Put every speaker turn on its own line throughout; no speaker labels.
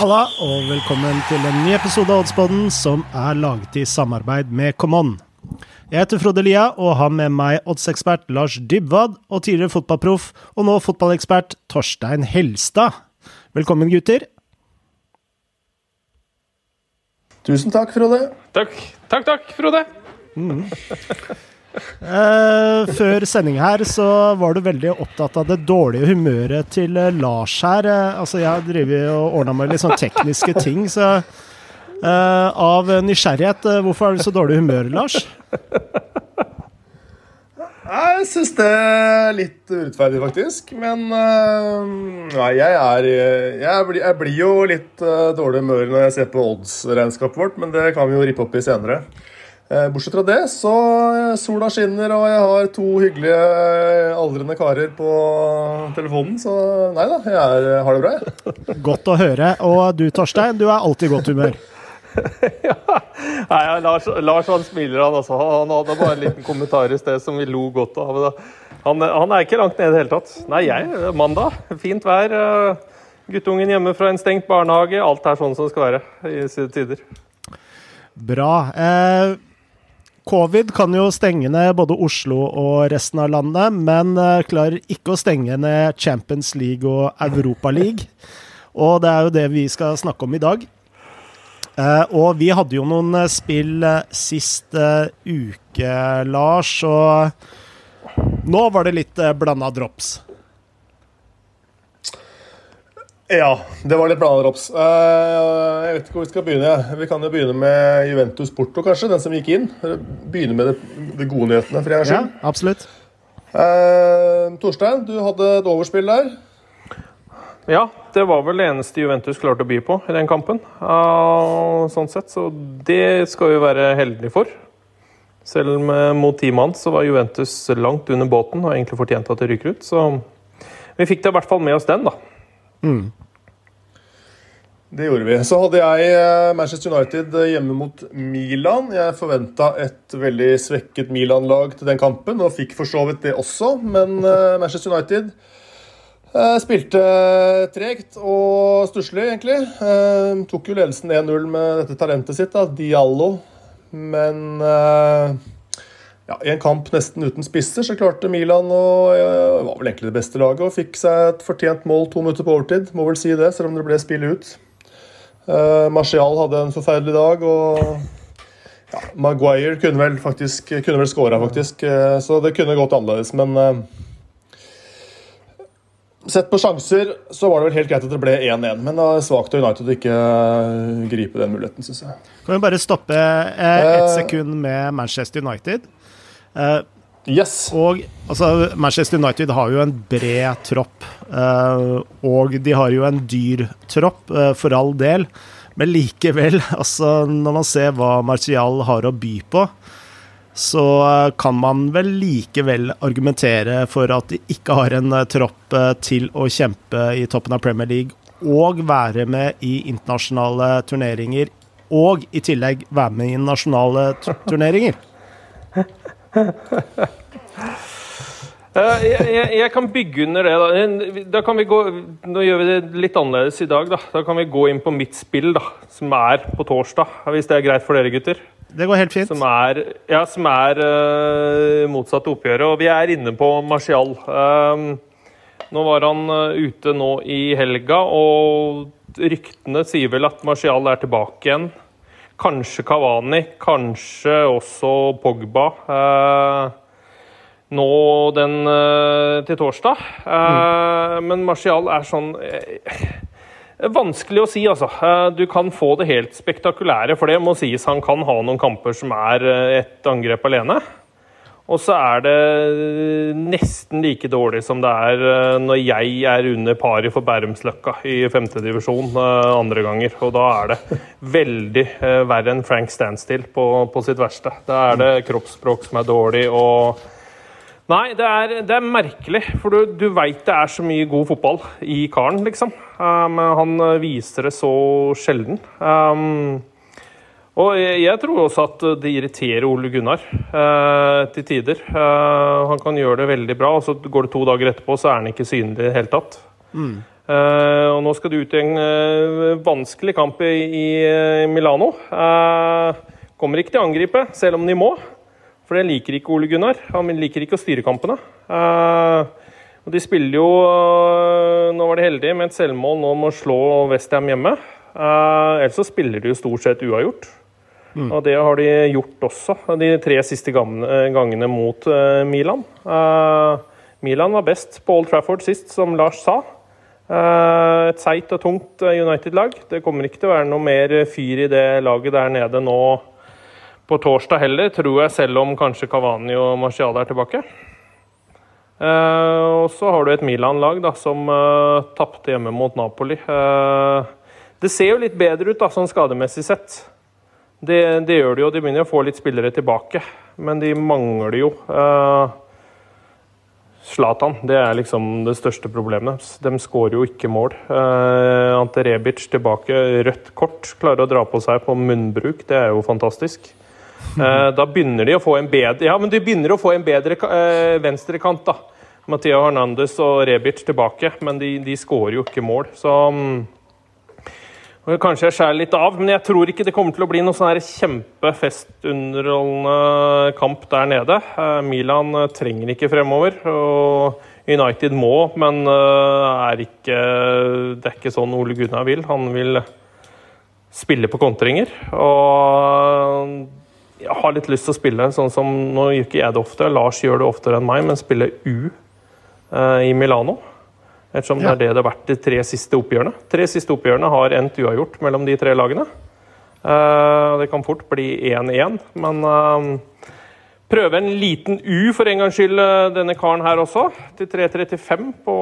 Halla, og velkommen til en ny episode av Oddspodden som er laget i samarbeid med Common. Jeg heter Frode Lia og har med meg oddsekspert Lars Dybwad og tidligere fotballproff og nå fotballekspert Torstein Helstad. Velkommen, gutter.
Tusen takk, Frode.
Takk, takk, takk Frode. Mm.
Eh, før sending her så var du veldig opptatt av det dårlige humøret til eh, Lars her. Uh, altså, jeg har drevet og ordna med litt sånn tekniske ting, så uh, av nysgjerrighet, hvorfor er du så dårlig i humør, Lars?
Jeg syns det er litt urettferdig, faktisk. Men uh, nei, jeg er jeg blir, jeg blir, jo litt uh, dårlig humør når jeg ser på odds-regnskapet vårt, men det kan vi jo rippe opp i senere. Eh, bortsett fra det, så eh, sola skinner, og jeg har to hyggelige eh, aldrende karer på telefonen. Så nei da, jeg er, har det bra, jeg.
Godt å høre. Og du Torstein, du er alltid i godt humør.
ja. Nei, Lars, Lars, han smiler, han altså. Han hadde bare en liten kommentar i sted som vi lo godt av. Han, han er ikke langt nede i det hele tatt. Nei, jeg mandag. Fint vær. Guttungen hjemme fra en stengt barnehage. Alt er sånn som det skal være i sine tider.
Bra. Eh, Covid kan jo stenge ned både Oslo og resten av landet, men eh, klarer ikke å stenge ned Champions League og Europa League. Og det er jo det vi skal snakke om i dag. Eh, og vi hadde jo noen eh, spill sist uke, Lars, og nå var det litt blanda drops.
Ja, det var litt planer, drops. Uh, jeg vet ikke hvor vi skal begynne. Vi kan jo begynne med Juventus Porto, kanskje. Den som gikk inn. Begynne med de, de gode nyhetene, for jeg er
skyld. Ja, absolutt.
Uh, Torstein, du hadde et overspill der.
Ja, det var vel det eneste Juventus klarte å by på i den kampen. Uh, sånn sett, Så det skal vi være heldige for. Selv mot ti mann så var Juventus langt under båten og egentlig fortjente at det ryker ut. Så vi fikk det i hvert fall med oss den, da. Mm.
Det gjorde vi. Så hadde jeg eh, Manchester United eh, hjemme mot Milan. Jeg forventa et veldig svekket Milan-lag til den kampen, og fikk for så vidt det også. Men eh, Manchester United spilte tregt og stusslig, egentlig. Tok jo ledelsen 1-0 med dette talentet sitt, da, Diallo. Men ja, I en kamp nesten uten spisser så klarte Milan å var vel egentlig det beste laget og fikk seg et fortjent mål to minutter på overtid. Må vel si det, selv om det ble spill ut. Uh, Martial hadde en forferdelig dag, og ja, Maguire kunne vel faktisk kunne vel skåra, faktisk. Uh, så det kunne gått annerledes, men uh, Sett på sjanser så var det vel helt greit at det ble 1-1, men det er svakt av United å ikke gripe den muligheten, syns jeg.
Kan vi bare stoppe ett sekund med Manchester United?
Yes.
Og altså, Manchester United har jo en bred tropp, uh, og de har jo en dyr tropp, uh, for all del. Men likevel, altså, når man ser hva Martial har å by på, så uh, kan man vel likevel argumentere for at de ikke har en tropp til å kjempe i toppen av Premier League og være med i internasjonale turneringer, og i tillegg være med i nasjonale turneringer.
Eh, jeg, jeg, jeg, kan bygge under det. Da. da kan vi gå, Nå gjør vi det litt annerledes i dag. Da, da kan vi gå inn på mitt spill, da, som er på torsdag. Hvis det er greit for dere, gutter?
Det går helt fint.
Som er, ja, som er uh, motsatt oppgjøret. Og vi er inne på Marcial. Um, nå var han ute nå i helga, og ryktene sier vel at Marcial er tilbake igjen. Kanskje Kavani, kanskje også Pogba. Eh, nå den eh, til torsdag. Eh, mm. Men Martial er sånn Vanskelig å si, altså. Du kan få det helt spektakulære, for det må sies han kan ha noen kamper som er et angrep alene. Og så er det nesten like dårlig som det er eh, når jeg er under paret for Bærumsløkka i femtedivisjon eh, andre ganger. Og da er det veldig eh, verre enn Frank Standstill på, på sitt verste. Da er det kroppsspråk som er dårlig og Nei, det er, det er merkelig, for du, du veit det er så mye god fotball i karen, liksom. Men um, han viser det så sjelden. Um, og jeg tror også at det irriterer Ole Gunnar eh, til tider. Eh, han kan gjøre det veldig bra, og så går det to dager etterpå, så er han ikke synlig i det hele tatt. Mm. Eh, og nå skal du ut i en uh, vanskelig kamp i, i Milano. Uh, kommer ikke til å angripe, selv om de må. For det liker ikke Ole Gunnar. Han liker ikke å styre kampene. og de spiller jo Nå var de heldige med et selvmål nå må slå Westham hjemme. ellers så spiller de jo stort sett uavgjort. Mm. Og det har de gjort også de tre siste gangene mot Milan. Milan var best på Old Trafford sist, som Lars sa. Eh, et seigt og tungt eh, United-lag. Det kommer ikke til å være noe mer fyr i det laget der nede nå på torsdag heller, tror jeg, selv om kanskje Cavani og Marcial er tilbake. Og så har du et Milan-lag da, som uh, tapte hjemme mot Napoli. Det ser jo litt bedre ut da, sånn skademessig sett. Det, det gjør de jo. De begynner å få litt spillere tilbake, men de mangler jo uh, det er liksom det største problemet. De skårer jo ikke mål. Uh, Ante Rebic tilbake, rødt kort, klarer å dra på seg på munnbruk. Det er jo fantastisk. Uh, da begynner de å få en bedre Ja, men de begynner å få en bedre uh, venstrekant, da. Matheo Hernandez og Rebic tilbake, men de, de skårer jo ikke mål. Så um, Kanskje jeg skjærer litt av, men jeg tror ikke det kommer til å bli noe sånn kjempefestunderholdende kamp der nede. Eh, Milan eh, trenger ikke fremover, og United må, men eh, er ikke, det er ikke sånn Ole Gunnar vil. Han vil spille på kontringer. Og jeg har litt lyst til å spille sånn som Nå gjør ikke jeg det ofte, Lars gjør det oftere enn meg, men spille U i Milano. Ettersom ja. det er det det har vært de tre siste oppgjørene. Tre siste oppgjørene har endt uavgjort mellom de tre lagene. Uh, det kan fort bli 1-1, men uh, prøve en liten U for en gangs skyld, uh, denne karen her også. Til 3.35 på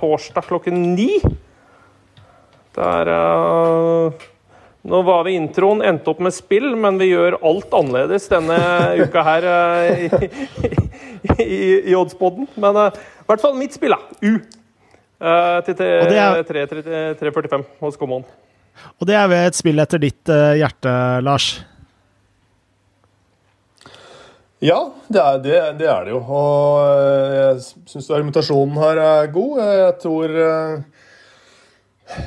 torsdag klokken 9. Der Nå var vi i introen, endte opp med spill, men vi gjør alt annerledes denne uka her i, i, i, i Oddspodden. Men i hvert fall mitt spill, da. U. Uh, til 3.45 hos Common.
Og det er ved et spill etter ditt uh, hjerte, Lars?
Ja, det er det, det er det, jo. Og eh, jeg syns argumentasjonen her er god. Jeg tror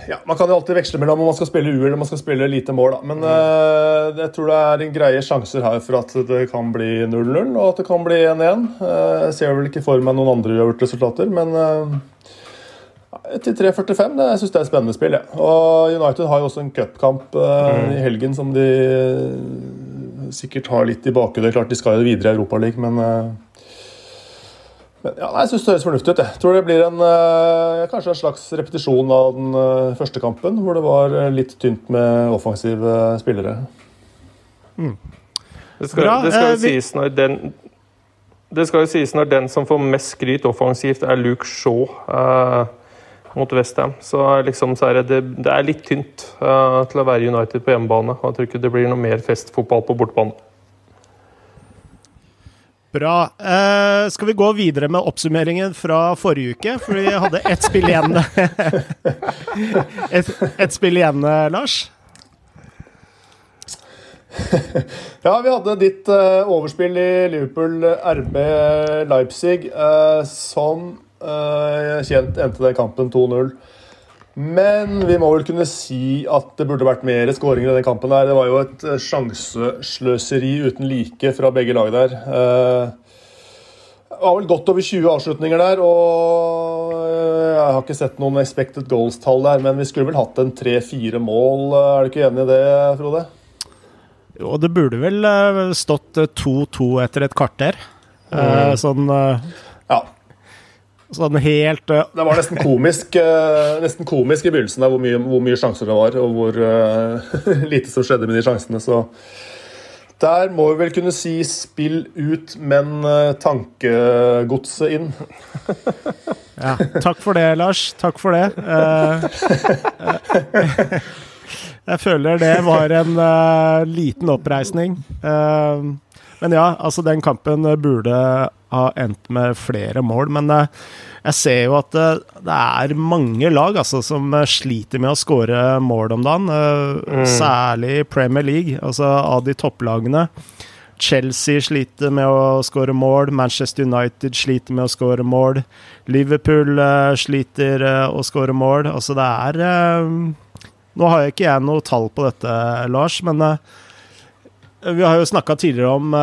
ja, Man kan jo alltid veksle mellom om man skal spille U eller om man skal spille lite mål. Da. Men uh, jeg tror det er en greie sjanser her for at det kan bli 0-0 og at det kan bli 1-1. Uh, eh, jeg ser vel ikke for meg noen andre uavgjort resultater, men uh, til 3.45 det, jeg synes det er et spennende spill. Ja. Og United har jo også en cupkamp mm. i helgen som de sikkert har litt i bakhodet. Klart de skal jo videre i Europaligaen, men men ja, Jeg syns det høres fornuftig ut. Jeg tror det blir en, uh, kanskje en slags repetisjon av den uh, første kampen, hvor det var uh, litt tynt med offensive spillere.
Mm. Det, skal, det, skal, sies når den det skal jo sies når den som får mest skryt offensivt, er Luke Shaw mot Westham. Så, liksom, så er det, det, er litt tynt til å være United på hjemmebane. Jeg tror ikke det blir noe mer festfotball på bortebane.
Bra. Uh, skal vi gå videre med oppsummeringen fra forrige uke? For vi hadde ett spill igjen. et, et spill igjen, eh, Lars?
ja, vi hadde ditt uh, overspill i Liverpool RB Leipzig, uh, som kjent endte den kampen 2-0. Men vi må vel kunne si at det burde vært mer skåringer i den kampen. der. Det var jo et eh, sjansesløseri uten like fra begge lag der. Eh, det var vel godt over 20 avslutninger der, og eh, jeg har ikke sett noen expected goals-tall der, men vi skulle vel hatt en tre-fire mål. Er du ikke enig i det, Frode?
Jo, det burde vel stått 2-2 etter et kvarter. Mm. Sånn. Sånn helt uh...
Det var nesten komisk, uh, nesten komisk i begynnelsen av hvor mye, hvor mye, sjanser det var, og hvor uh, lite som skjedde med de sjansene. Så der må vi vel kunne si spill ut, men tankegodset inn.
ja, takk for det, Lars. Takk for det. jeg føler det var en liten oppreisning. men ja, altså, den kampen burde ha endt med flere mål. Men uh, jeg ser jo at det, er mange lag altså, som sliter med å skåre mål om dagen. Mm. Særlig Premier League, altså av de topplagene. Chelsea sliter med å skåre mål. Manchester United sliter med å skåre mål. Liverpool uh, sliter uh, å skåre mål. Altså, det er uh, Nå har jeg ikke jeg noe tall på dette, Lars, men vi har jo snakka tidligere om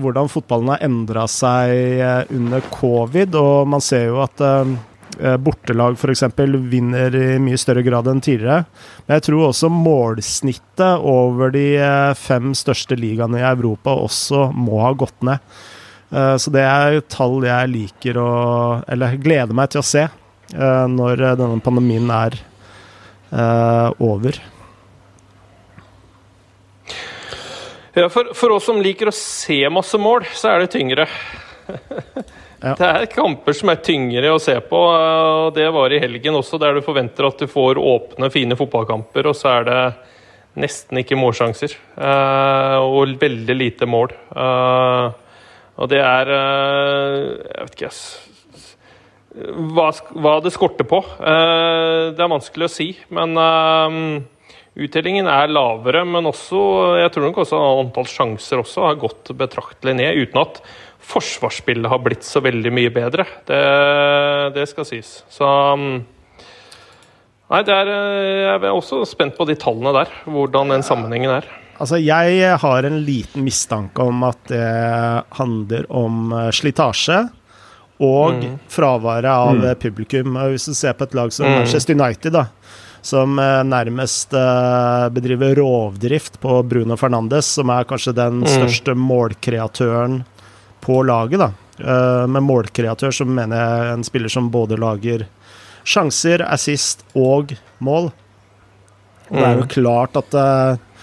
hvordan fotballen har endra seg under covid, og man ser jo at Eh, bortelag f.eks. vinner i mye større grad enn tidligere. Men jeg tror også målsnittet over de eh, fem største ligaene i Europa også må ha gått ned. Eh, så det er tall jeg liker å Eller gleder meg til å se når denne pandemien er.
Ja, for, for oss som liker å se masse mål, så er det tyngre. Ja. Det er kamper som er tyngre å se på. og Det var i helgen også, der du forventer at du får åpne, fine fotballkamper, og så er det nesten ikke målsjanser. Eh, og veldig lite mål. Eh, og det er eh, Jeg vet ikke, hva, hva det skorter på. Det er vanskelig å si, men Uttellingen er lavere, men også, jeg tror nok også antall sjanser også har gått betraktelig ned, uten at forsvarsspillet har blitt så veldig mye bedre. Det, det skal sies. Så Nei, er, jeg er også spent på de tallene der, hvordan den sammenhengen er.
Altså, jeg har en liten mistanke om at det handler om eh, slitasje og mm. fraværet av mm. publikum. Hvis du ser på et lag som mm. Manchester United, da, som eh, nærmest eh, bedriver rovdrift på Bruno Fernandes, som er kanskje den mm. største målkreatøren på laget, da. Uh, med målkreatør så mener jeg en spiller som både lager sjanser, assist og mål. Og det er jo mm. klart at uh,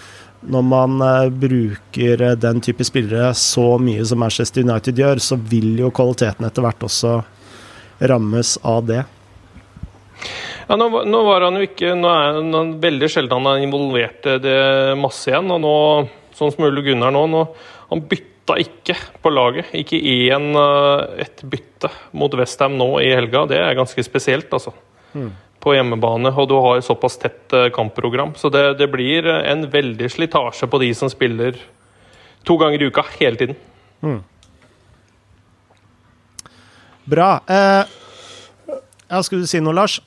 når man uh, bruker den type spillere så mye som Manchester United gjør, så vil jo kvaliteten etter hvert også rammes av det.
Ja, nå, nå, var han jo ikke Nå er han veldig sjelden han er involvert det masse igjen. Og nå, sånn som Ole Gunnar nå, nå han bytta ikke på laget. Ikke én eh, et bytte mot Westham nå i helga. Det er ganske spesielt, altså. Mm. På hjemmebane, og du har et såpass tett eh, kampprogram. Så det, det, blir en veldig slitasje på de som spiller to ganger i uka hele tiden. Mm.
Bra. Eh, ja, skulle du si noe, Lars?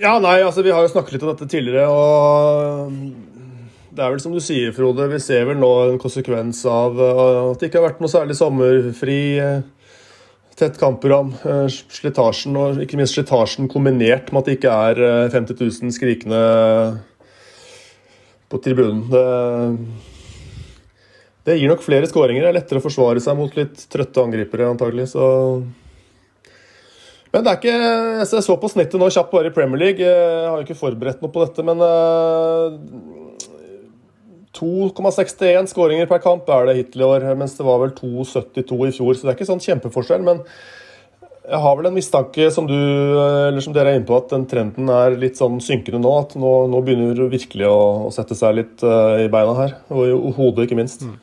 Ja, nei, altså Vi har jo snakket litt om dette tidligere. og det er vel som du sier, Frode. Vi ser vel nå en konsekvens av eh, at det ikke har vært noe særlig sommerfri. Eh, tett kampprogram. Eh, slitasjen, og ikke minst slitasjen kombinert med at det ikke er 50 000 skrikende på tribunen. Det, det gir nok flere skåringer. Det er lettere å forsvare seg mot litt trøtte angripere, antagelig. Så men det er ikke Jeg så på snittet nå kjapt bare i Premier League. Jeg har jo ikke forberedt noe på dette, men 2,61 skåringer per kamp er det hittil i år, mens det var vel 2,72 i fjor. Så det er ikke sånn kjempeforskjell. Men jeg har vel en mistanke, som, du, som dere er inne på, at den trenden er litt sånn synkende nå. At nå, nå begynner det virkelig å, å, sette seg litt uh, i beina her. Og i hodet, ikke minst. Mm.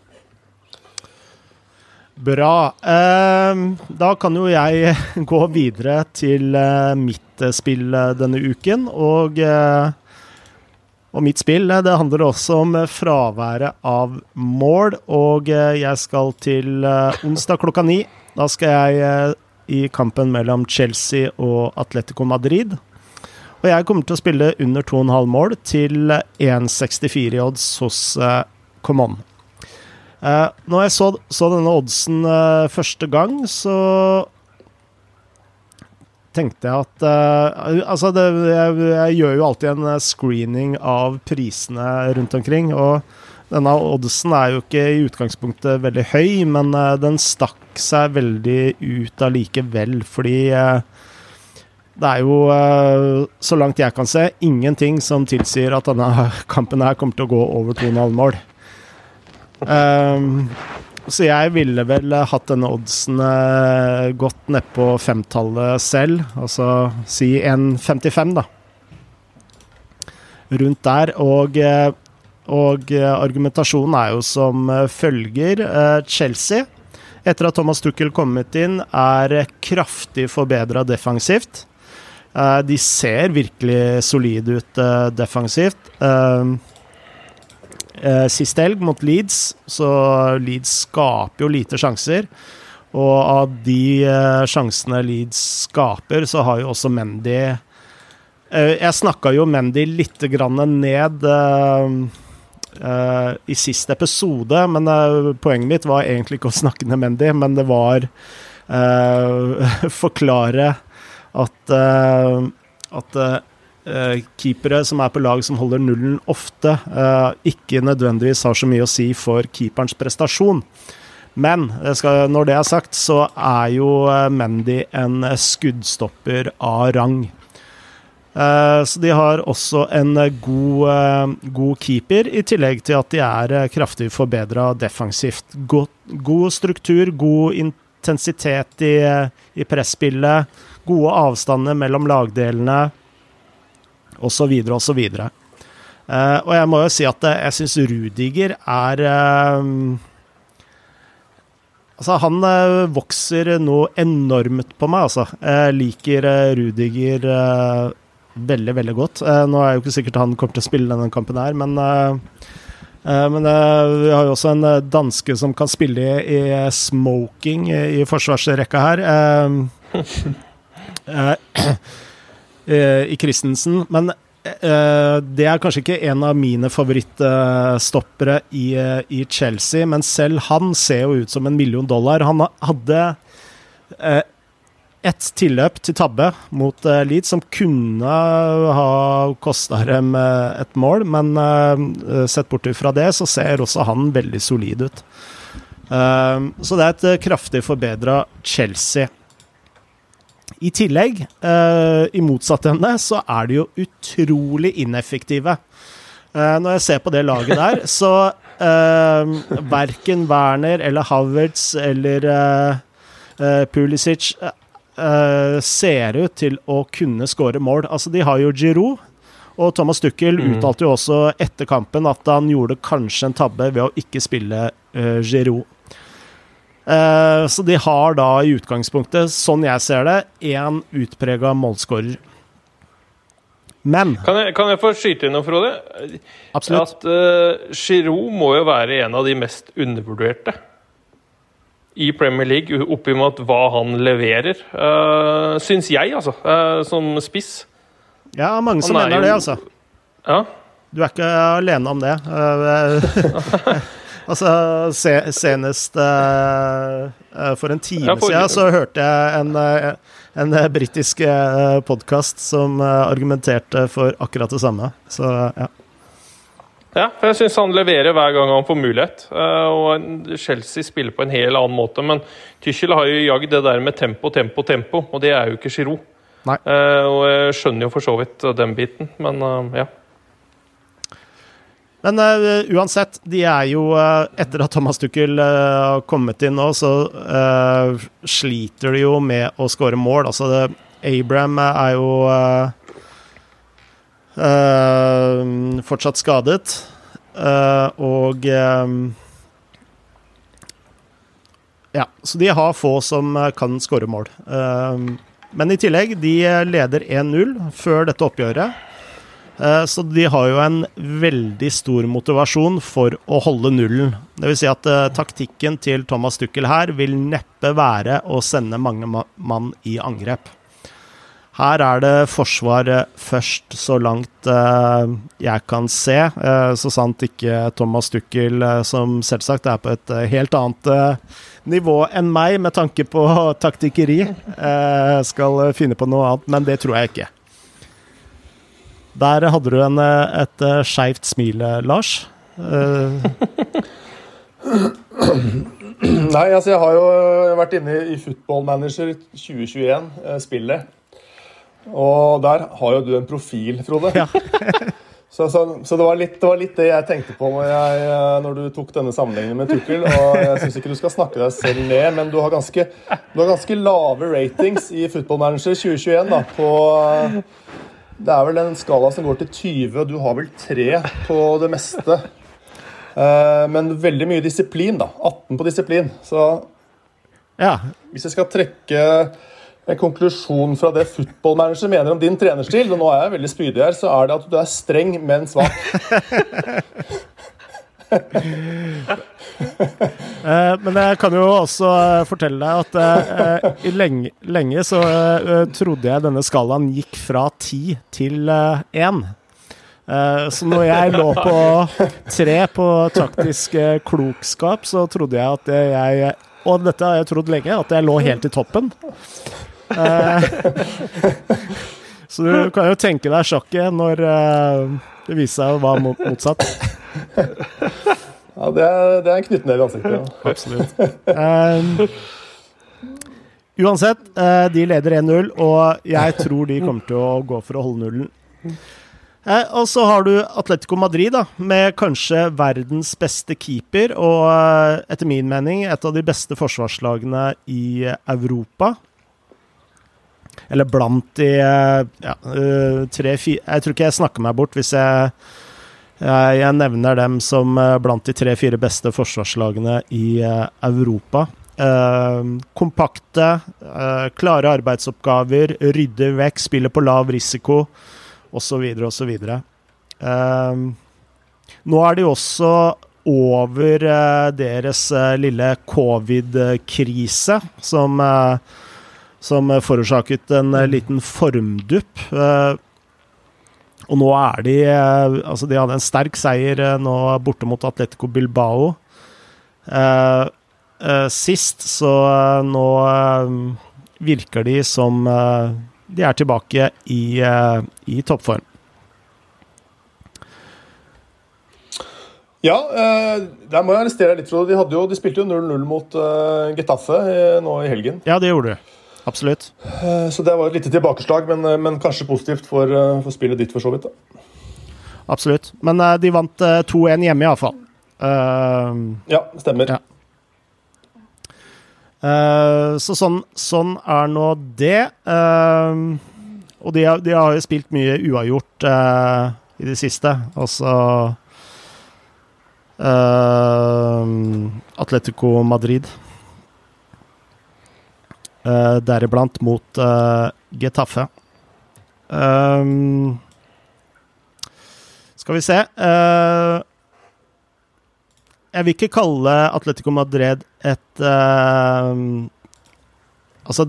Bra. Uh, da kan jo jeg gå videre til uh, mitt spill denne uken. Og og mitt spill det handler også om fraværet av mål, og eh, jeg skal til eh, onsdag klokka ni. Da skal jeg eh, i kampen mellom Chelsea og Atletico Madrid. Og jeg kommer til å spille under 2,5 mål til 1,64 i odds hos Common. Når jeg så, så denne oddsen første gang, så tenkte jeg at uh, Altså, det, jeg, jeg, gjør jo alltid en eh, screening av prisene rundt omkring. Og denne oddsen er jo ikke i utgangspunktet veldig høy, men uh, den stakk seg veldig ut allikevel, fordi uh, det er jo, så langt jeg kan se, ingenting som tilsier at denne kampen her kommer til å gå over 2,5 mål. Um, så jeg ville vel hatt denne oddsen godt gått nedpå femtallet selv, altså si 1,55, da. Rundt der. Og, eh, og eh, argumentasjonen er jo som følger. Chelsea, etter at Thomas Tuchel kommet inn, er kraftig forbedra defensivt. De ser virkelig solide ut defensivt. Eh, sist helg mot Leeds, så Leeds skaper jo lite sjanser. Og av de eh, sjansene Leeds skaper, så har jo også Mendy eh, Jeg snakka jo Mendy litt grann ned eh, eh, i siste episode, men eh, poenget mitt var egentlig ikke å snakke ned Mendy, men det var forklare at at keepere som er på lag som holder nullen ofte, uh, ikke nødvendigvis har så mye å si for keeperens prestasjon. Men skal, når det er sagt, så er jo Mendy en skuddstopper av rang. Så de har også en god, god, keeper, i tillegg til at de er kraftig forbedra defensivt. God, god, struktur, god intensitet i, i presspillet, gode avstander mellom lagdelene osv., osv. Uh, og jeg må jo si at jeg syns Rudiger er uh, Altså, han vokser noe enormt på meg, altså. Jeg liker Rudiger veldig, veldig godt. nå er jo ikke sikkert han kommer til å spille denne kampen her, men men vi har jo også en danske som kan spille i, smoking i, i forsvarsrekka her. I Christensen. Men Uh, det er kanskje ikke en av mine favorittstoppere i, uh, i, Chelsea, men selv han ser jo ut som en million dollar. Han hadde ett tilløp til tabbe mot Leeds som kunne ha kosta dem et mål, men sett bort fra det, så ser også han veldig solid ut. så det er et kraftig forbedra Chelsea. I tillegg, uh, i motsatt ende, så er de jo utrolig ineffektive. Uh, når jeg ser på det laget der, så uh, verken Werner eller Havertz eller uh, Pulisic ser ut til å kunne skåre mål. Altså, de har jo Giroud. Og Thomas Duckel mm. uttalte jo også etter kampen at han gjorde kanskje en tabbe ved å ikke spille uh, Giroud. Uh, så de har da i utgangspunktet, sånn jeg ser det, én utprega målskårer. Men
kan jeg, kan jeg, få skyte inn noe, Frode?
Absolutt.
At uh, Giroud må jo være en av de mest undervurderte i Premier League, oppimot hva han leverer. Uh, syns jeg, altså. Uh, som spiss.
Ja, mange som mener jo... det, altså.
Ja.
Du er ikke alene om det. Uh, Altså, se, senest uh, for en time ja, for... siden så hørte jeg en, uh, en britisk podkast som argumenterte for akkurat det samme. Så ja.
Ja, for jeg syns han leverer hver gang han får mulighet. og Chelsea spiller på en helt annen måte. Men Tyschel har jo jagd det der med tempo, tempo, tempo, og det er jo ikke Giroud. og jeg skjønner jo for så vidt den biten, men ja.
Men uh, uansett, de er jo uh, Etter at Thomas Tuchel uh, har kommet inn nå, så sliter de jo med å skåre mål. Altså, det, Abraham er jo fortsatt skadet. og Ja, så de har få som kan skåre mål. men i tillegg, de leder 1-0 før dette oppgjøret. Eh, så de har jo en veldig stor motivasjon for å holde nullen. Dvs. Si at uh, taktikken til Thomas Tuchel her vil neppe være å sende mange mann i angrep. Her er det forsvar først, så langt uh, jeg kan se. Uh, så sant ikke Thomas Tuchel, som selvsagt er på et helt annet nivå enn meg med tanke på taktikkeri, skal finne på noe annet. Men det tror jeg ikke. Der hadde du en, eh, et uh, skeivt smil, eh, Lars. Uh.
Nei, altså jeg har jo vært inne i Football Manager 2021-spillet. Og der har jo du en profil, Frode. Ja. så, så, så det, var litt, det, var litt, det jeg tenkte på når, jeg, når du tok denne sammenligningen med Tukkel. Og jeg syns ikke du skal snakke deg selv ned, men du har ganske, du har ganske lave ratings i Football Manager 2021 da, på det er vel en skala som går til 20, og du har vel 3 på det meste. Uh, men veldig mye disiplin, da. 18 på disiplin. Så
ja.
hvis jeg skal trekke en konklusjon fra det footballmanager mener om din trenerstil, og nå er jeg veldig spydig her, så er det at du er streng, men svak.
Eh, men jeg kan jo også eh, fortelle deg at eh, lenge, lenge så trodde jeg denne skalaen gikk fra ti til én. Så når jeg lå på tre på taktisk klokskap, så trodde jeg at jeg Og dette har jeg trodd lenge, at jeg lå helt i toppen. Så du kan jo tenke deg sjokket når det viser seg å være motsatt.
Ja, det er, det er en knyttneve i ansiktet. Ja.
Absolutt. Um, uansett, eh, de leder 1-0, og jeg tror de kommer til å gå for å holde nullen. Eh, og så har du Atletico Madrid, da, med kanskje verdens beste keeper, og eh, etter min mening et av de beste forsvarslagene i Europa. Eller blant de eh, ja, tre-fire Jeg tror ikke jeg snakker meg bort hvis jeg jeg jeg nevner dem som eh, blant de tre-fire beste forsvarslagene i eh, Europa. Eh, kompakte, eh, klare arbeidsoppgaver, rydder vekk, spiller på lav risiko osv. osv. Eh, nå er de også over eh, deres eh, lille covid-krise, som, eh, som forårsaket en eh, liten formdupp. Og nå er de eh, Altså, de hadde en sterk seier eh, nå borte mot Atletico Bilbao. Eh, eh, sist, så eh, nå eh, virker de som de er tilbake i, i toppform.
Ja, der må jeg arrestere deg litt, Frode. De, de spilte jo 0-0 mot Getafe nå i helgen.
Ja, det gjorde du. Absolutt.
Eh, så det var et lite tilbakeslag, men, eh, men kanskje positivt for, eh, for spillet ditt, for så vidt. da.
Absolutt. Men de vant eh, 2-1 hjemme, iallfall. Uh,
Ja, stemmer.
Ja. Uh, så sånn, sånn er nå det. Uh, og de, de har jo spilt mye uavgjort uh, i det siste. Altså Atletico Madrid. Eh, deriblant mot uh, Getafe. Um, skal vi se uh, jeg vil ikke kalle Atletico Madrid et Altså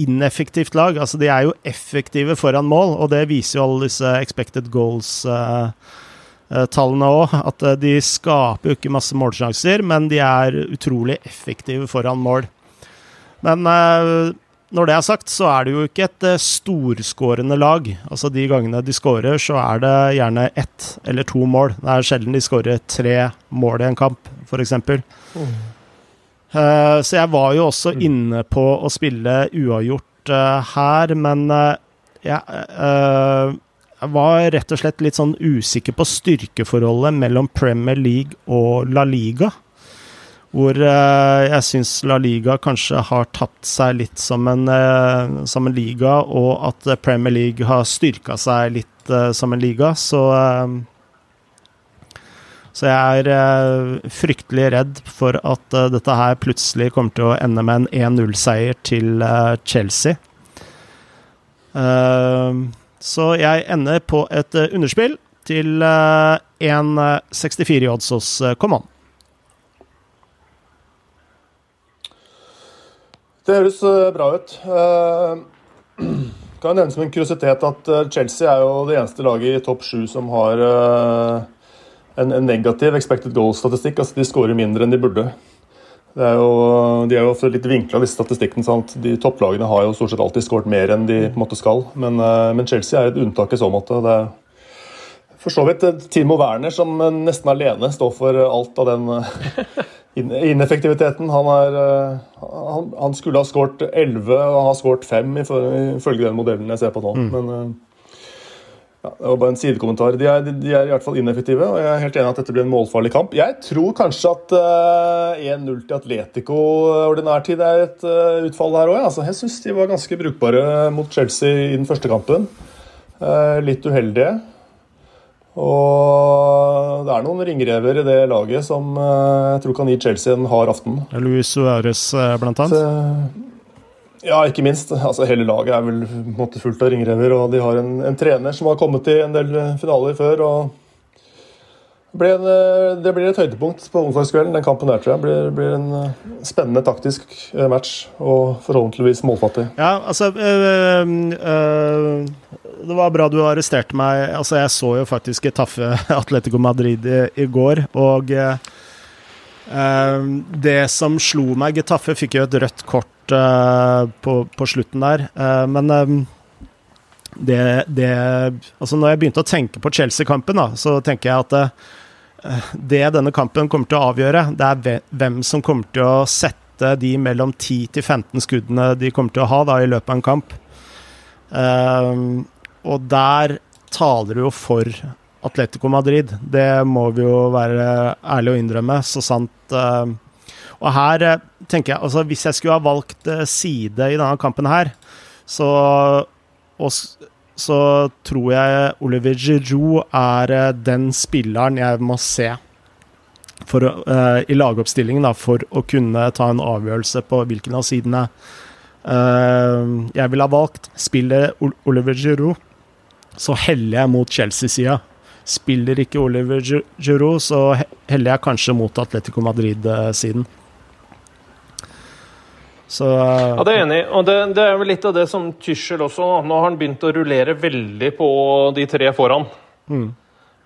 ineffektivt lag. Altså, de er jo effektive foran mål, og det viser jo alle disse expected goals-tallene òg. At de skaper jo ikke masse målsjanser, men de er utrolig effektive foran mål. Men eh, når det er sagt, så er det jo ikke et eh, storskårende lag. Altså De gangene de skårer, så er det gjerne ett eller to mål. Det er sjelden de skårer tre mål i en kamp, f.eks. Uh, så jeg var jo også inne på å spille uavgjort eh, her, men eh, eh, jeg var rett og slett litt sånn usikker på styrkeforholdet mellom Premier League og La Liga. Hvor eh, jeg syns La Liga kanskje har tatt seg litt som en, eh, som en liga, og at Premier League har styrka seg litt eh, som en liga. Så så jeg er fryktelig redd for at dette her plutselig kommer til å ende med en 1-0-seier til Chelsea. Så jeg ender på et underspill til eh, 1,64 i odds hos Command.
Det høres eh, bra ut. Eh, kan jeg nevne som en kuriositet at eh, Chelsea er jo det eneste laget i topp sju som har en, negativ expected goal-statistikk. Altså de skårer mindre enn de burde. Er jo, de er jo ofte litt vinkla, disse statistikkene. sant? De Topplagene har jo stort sett alltid skåret mer enn de på en måte skal. Men, men Chelsea er et unntak i så måte. Det er for så vidt Timo Werner som nesten alene står for alt av den ineffektiviteten. Han, er, eh, han, han skulle ha skåret 11 og har skåret 5 ifølge den modellen jeg ser på nå. Men eh, ja, det var bare en sidekommentar. De er, de er i hvert fall ineffektive, og jeg er helt enig at dette blir en målfarlig kamp. Jeg tror kanskje at uh, 1-0 til Atletico ordinær tid er et uh, utfall her òg. Altså, jeg syns de var ganske brukbare mot Chelsea i den første kampen. Uh, litt uheldige. Og det er noen ringrever i det laget som eh, jeg tror kan gi Chelsea en hard aften.
Luis Suárez, eh, blant annet.
Så, ja, ikke minst. Altså, hele laget er vel måte fullt av ringrever, og de har en, en trener som har kommet i en del finaler før. og blir en, eh, det blir et høydepunkt på onsdagskvelden. Den kampen der, tror jeg. blir, blir en eh, spennende taktisk eh, match og forhåpentligvis målfattig.
Ja, altså øh, øh, Det var bra du arresterte meg. Altså, jeg så jo faktisk Taffe Atletico Madrid i, i går, og øh, det som slo meg Getafe fikk jo et rødt kort på, på, slutten der, men det, det, Altså, når jeg begynte å tenke på Chelsea-kampen, så tenker jeg at det denne kampen kommer til å avgjøre, det er hvem som kommer til å sette de mellom 10 til 15 skuddene de kommer til å ha da, i løpet av en kamp. Um, og der taler det jo for Atletico Madrid. Det må vi jo være ærlige og innrømme, så sant uh, Og her uh, tenker jeg altså Hvis jeg skulle ha valgt side i denne kampen her, så og, så tror jeg Oliver Giroud er eh, den spilleren jeg må se for, uh, i lagoppstillingen da, for å kunne ta en avgjørelse på hvilken av sidene uh, jeg ville ha valgt. Spiller Oliver Giroud, så heller jeg mot Chelsea-sida. Spiller ikke Oliver Giroud, så heller jeg kanskje mot Atletico Madrid-siden.
Så, ja, det er enig. Og det, det, er vel litt av det som Tyschel også Nå har han begynt å rullere veldig på de tre foran. Mm.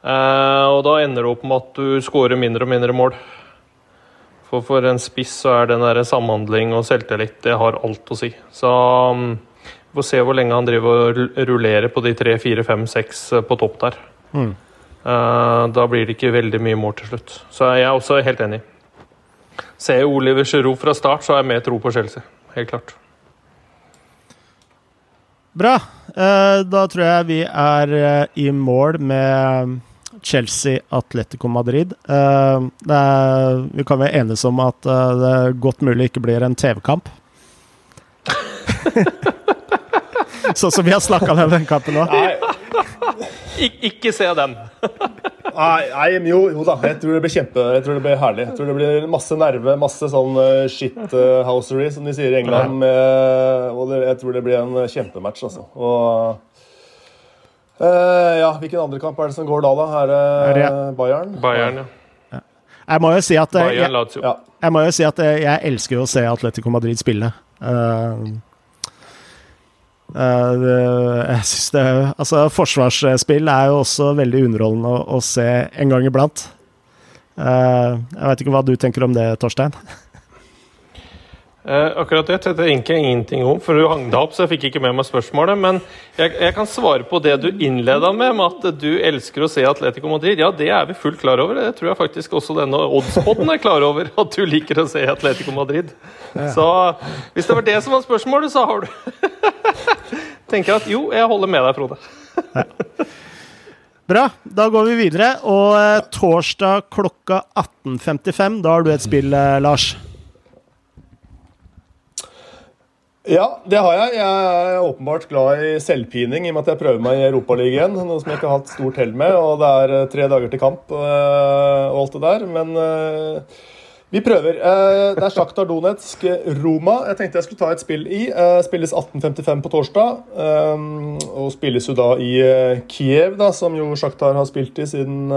Eh, og da ender det opp med at du skårer mindre og mindre mål. For for en spiss så er den der samhandling og selvtillit det har alt å si. Så um, vi får se hvor lenge han driver og rullerer på de tre, fire, fem, seks eh, på topp der. Mm. Eh, da blir det ikke veldig mye mål til slutt. Så jeg er også helt enig. Ser jeg Oliver Giroud fra start, så har jeg mer tro på Chelsea. Helt klart.
Bra. Eh, da tror jeg vi er eh, i mål med Chelsea Atletico Madrid. Eh, er, vi kan være enes om at det godt mulig ikke blir en TV-kamp. sånn som vi har snakka om den kampen nå.
Ik ikke se den.
Nei, jo, jo, da. Jeg tror det blir kjempe, jeg tror det blir herlig. Jeg tror det blir masse nerve, masse sånn uh, shit-housery, som de sier i England. Med, og det, jeg tror det blir en kjempematch, altså. Og uh, ja, hvilken andre kamp er det som går da, da? Er det Bayern?
Bayern,
ja. Jeg må jo si at, jeg, jeg, jeg, må jo si at jeg elsker å se Atletico Madrid spille. Uh, jeg synes det Altså, forsvarsspill er jo også veldig underholdende å, å se en gang iblant. Uh, jeg veit ikke hva du tenker om det, Torstein?
Uh, akkurat det tenkte jeg egentlig ingenting om, for du hang deg opp, så jeg fikk ikke med meg spørsmålet. Men jeg, jeg kan svare på det du innleda med, med at du elsker å se Atletico Madrid. Ja, det er vi fullt klar over. Det tror jeg faktisk også denne oddspoden er klar over, at du liker å se Atletico Madrid. Så hvis det var det som var spørsmålet, så har du tenker at jo, jeg holder med deg, Frode.
Bra. Da går vi videre. Og eh, torsdag klokka 18.55, da har du et spill, eh, Lars?
Ja, det har jeg. Jeg er åpenbart glad i selvpining i og med at jeg prøver meg i Europaligaen. Noe som jeg ikke har hatt stort hell med. Og det er eh, tre dager til kamp øh, og alt det der. Men øh, vi prøver. Eh, det er Sjaktar Donetsk Roma jeg tenkte jeg skulle ta et spill i. Eh, spilles 18.55 på torsdag. Eh, og spilles jo da i Kiev, da, som jo Sjaktar har spilt i siden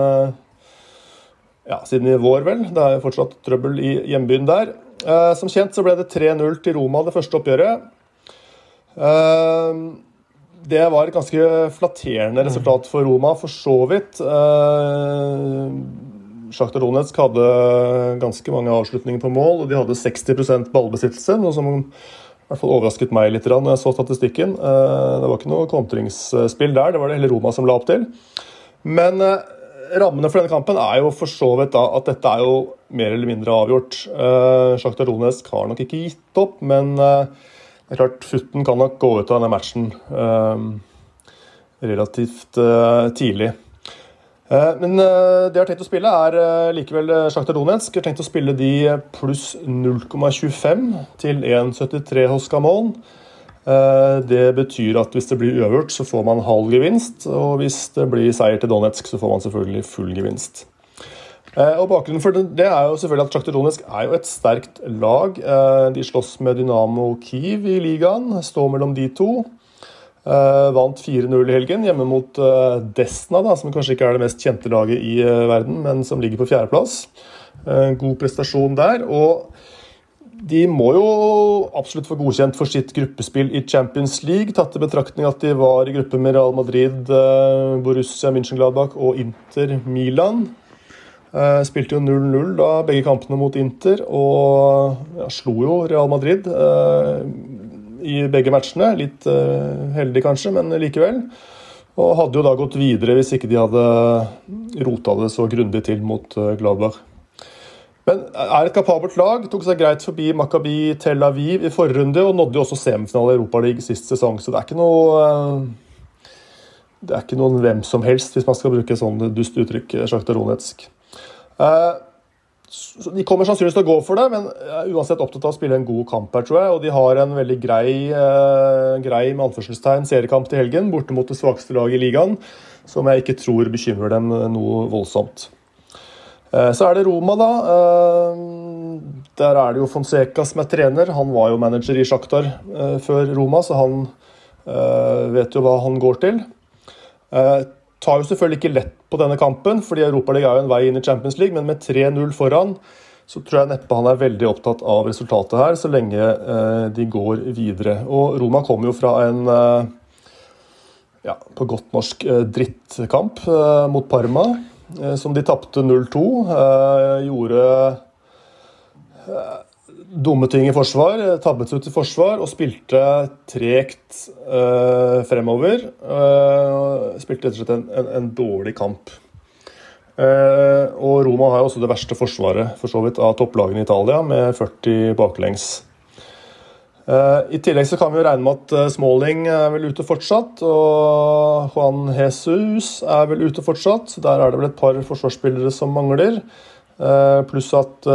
ja, siden i vår, vel. Det er fortsatt trøbbel i hjembyen der. Som kjent så ble det 3-0 til Roma det første oppgjøret. Det var et ganske flatterende resultat for Roma, for så vidt. Sjaktar Donetsk hadde ganske mange avslutninger på mål, og de hadde 60% ballbesittelse, noe som i hvert fall overrasket meg litt når jeg så statistikken. Eh, det var ikke noe kontringsspill der, det var det hele Roma som la opp til. Men eh, rammene for denne kampen er jo for så vidt da at dette er jo mer eller mindre avgjort. Eh, Sjakta Donetsk har nok ikke gitt opp, men det er klart Futten kan nok gå ut av denne matchen relativt tidlig. Men det jeg har tenkt å spille, er likevel Sjakta Donetsk. Jeg har tenkt å spille de pluss 0,25 til 1,73 hos Gamon. Det betyr at hvis det blir uavgjort, så får man halv gevinst. Og hvis det blir seier til Donetsk, så får man selvfølgelig full gevinst. Og Bakgrunnen for det er jo selvfølgelig at Sjakter Donetsk er jo et sterkt lag. De slåss med Dynamo Kiev i ligaen, står mellom de to. Vant 4-0 i helgen hjemme mot Desna, da, som kanskje ikke er det mest kjente laget i verden, men som ligger på fjerdeplass. god prestasjon der. Og de må jo absolutt få godkjent for sitt gruppespill i Champions League, tatt i betraktning at de var i gruppe med Real Madrid, Borussia München-Gladbach og Inter Milan. spilte jo 0-0 da, begge kampene mot Inter, og ja, slo jo Real Madrid i begge matchene. Litt eh, heldig kanskje, men likevel. Og hadde jo da gått videre hvis ikke de hadde rota det så grundig til mot uh, Gladbach. Men er et kapabelt lag. Tok seg greit forbi Makabi Tel Aviv i forrige runde og nådde jo også semifinale i Europaligaen sist sesong, så det er ikke noe uh, det er ikke noen hvem som helst, hvis man skal bruke sånn dust uttrykk. Sjakta Ronetsk. Uh, de kommer sannsynligvis til å gå for det, men er uansett opptatt av å spille en god kamp her, tror jeg. Og de har en veldig grei, eh, grei med anførselstegn seriekamp til helgen, borte mot det svakeste laget i ligaen, som jeg ikke tror bekymrer dem noe voldsomt. Eh, så er det Roma, da. Eh, der er det jo Fonseca som er trener. Han var jo manager i Sjaktar eh, før Roma, så han vet jo hva han går til. Tar jo selvfølgelig ikke lett på denne kampen, fordi Europaligaen er jo en vei inn i Champions League, men med 3-0 foran så tror jeg neppe han er veldig opptatt av resultatet her, så lenge de går videre. Og Roma kommer jo fra en ja, på godt norsk drittkamp mot Parma, som de tapte 0-2. Eh, gjorde dumme ting i forsvar, tabbet ut i forsvar og spilte tregt fremover. Spilte rett og slett en, en, en dårlig kamp. Og Roma har jo også det verste forsvaret for så vidt av topplagene i Italia, med 40 baklengs. I tillegg så kan vi jo regne med at Smalling er vel ute fortsatt, og Juan Jesus er vel ute fortsatt. Der er det vel et par forsvarsspillere som mangler. Eh, pluss at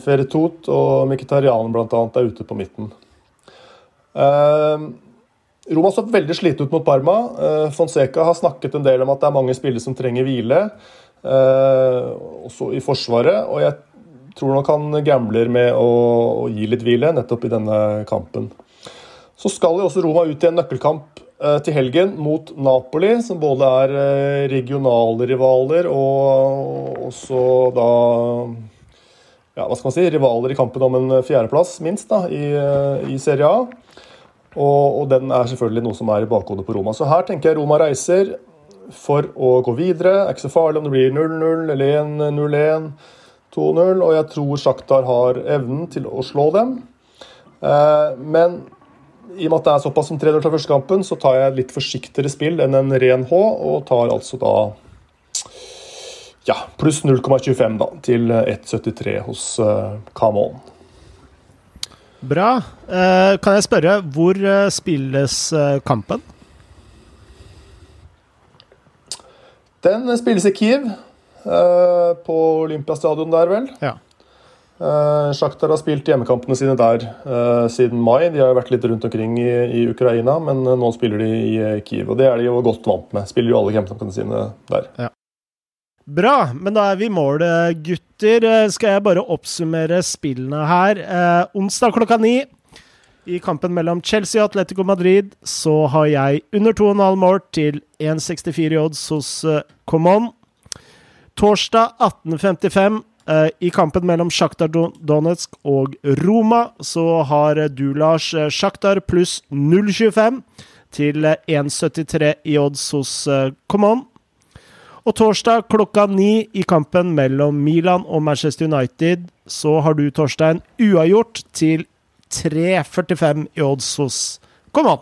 Feritot og Mkhitarian bl.a. er ute på midten. Roma så veldig sliten ut mot Parma. Fonseca har snakket en del om at det er mange spillere som trenger hvile, også i Forsvaret. Og jeg tror nok han gambler med å, å gi litt hvile nettopp i denne kampen. Så skal jo også Roma ut i en nøkkelkamp Eh, til helgen mot Napoli, som både er eh, regionale rivaler og også da ja, hva skal man si, rivaler i kampen om en fjerdeplass, minst, da, i, eh, i Serie A. Og, og, den er selvfølgelig noe som er i bakhodet på Roma. Så her tenker jeg Roma reiser for å gå videre. Det er ikke så farlig om det blir 0-0 eller 1-0-1, 2-0. Og jeg tror Sjaktar har evnen til å slå dem. Eh, men i og med at det er såpass som 3-0 fra første kampen, så tar jeg et litt forsiktigere spill enn en ren H, og tar altså da ja, pluss 0,25 da, til 1,73 hos uh, Come
Bra. Eh, kan jeg spørre, hvor spilles kampen?
Den spilles i Kiev, på Olympiastadion der, vel.
Ja.
Uh, Sjaktar har spilt hjemmekampene sine der uh, siden mai. De har jo vært litt rundt omkring i, i Ukraina, men nå spiller de i Kiev. Og det er de jo godt vant med. Spiller jo alle hjemmekampene sine der.
Ja. Bra, men da er vi i mål, gutter. Skal jeg bare oppsummere spillene her. onsdag klokka ni i kampen mellom Chelsea og Atletico Madrid så har jeg under 2,5 mål til 1,64 i odds hos Common. Torsdag 18.55 Eh, I kampen mellom Sjaktar Donetsk og Roma så har du, Lars, eh, Sjaktar pluss 0,25 til 1,73 i odds hos eh, Common. Og torsdag klokka ni i kampen mellom Milan og Manchester United så har du, Torstein, uavgjort til 3,45 i odds hos Common.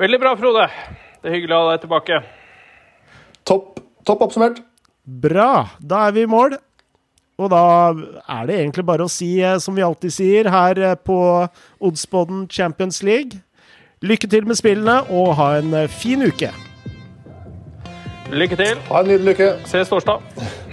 Veldig bra, Frode. Det er hyggelig å ha deg tilbake.
Topp, oppsummert.
Bra. Da er vi i mål. Og da er det egentlig bare å si, eh, som vi alltid sier her eh, på Oddsboden Champions League, lykke til med spillene, og ha en eh, fin uke.
Lykke til.
Ha en nydelig uke.
Ses torsdag.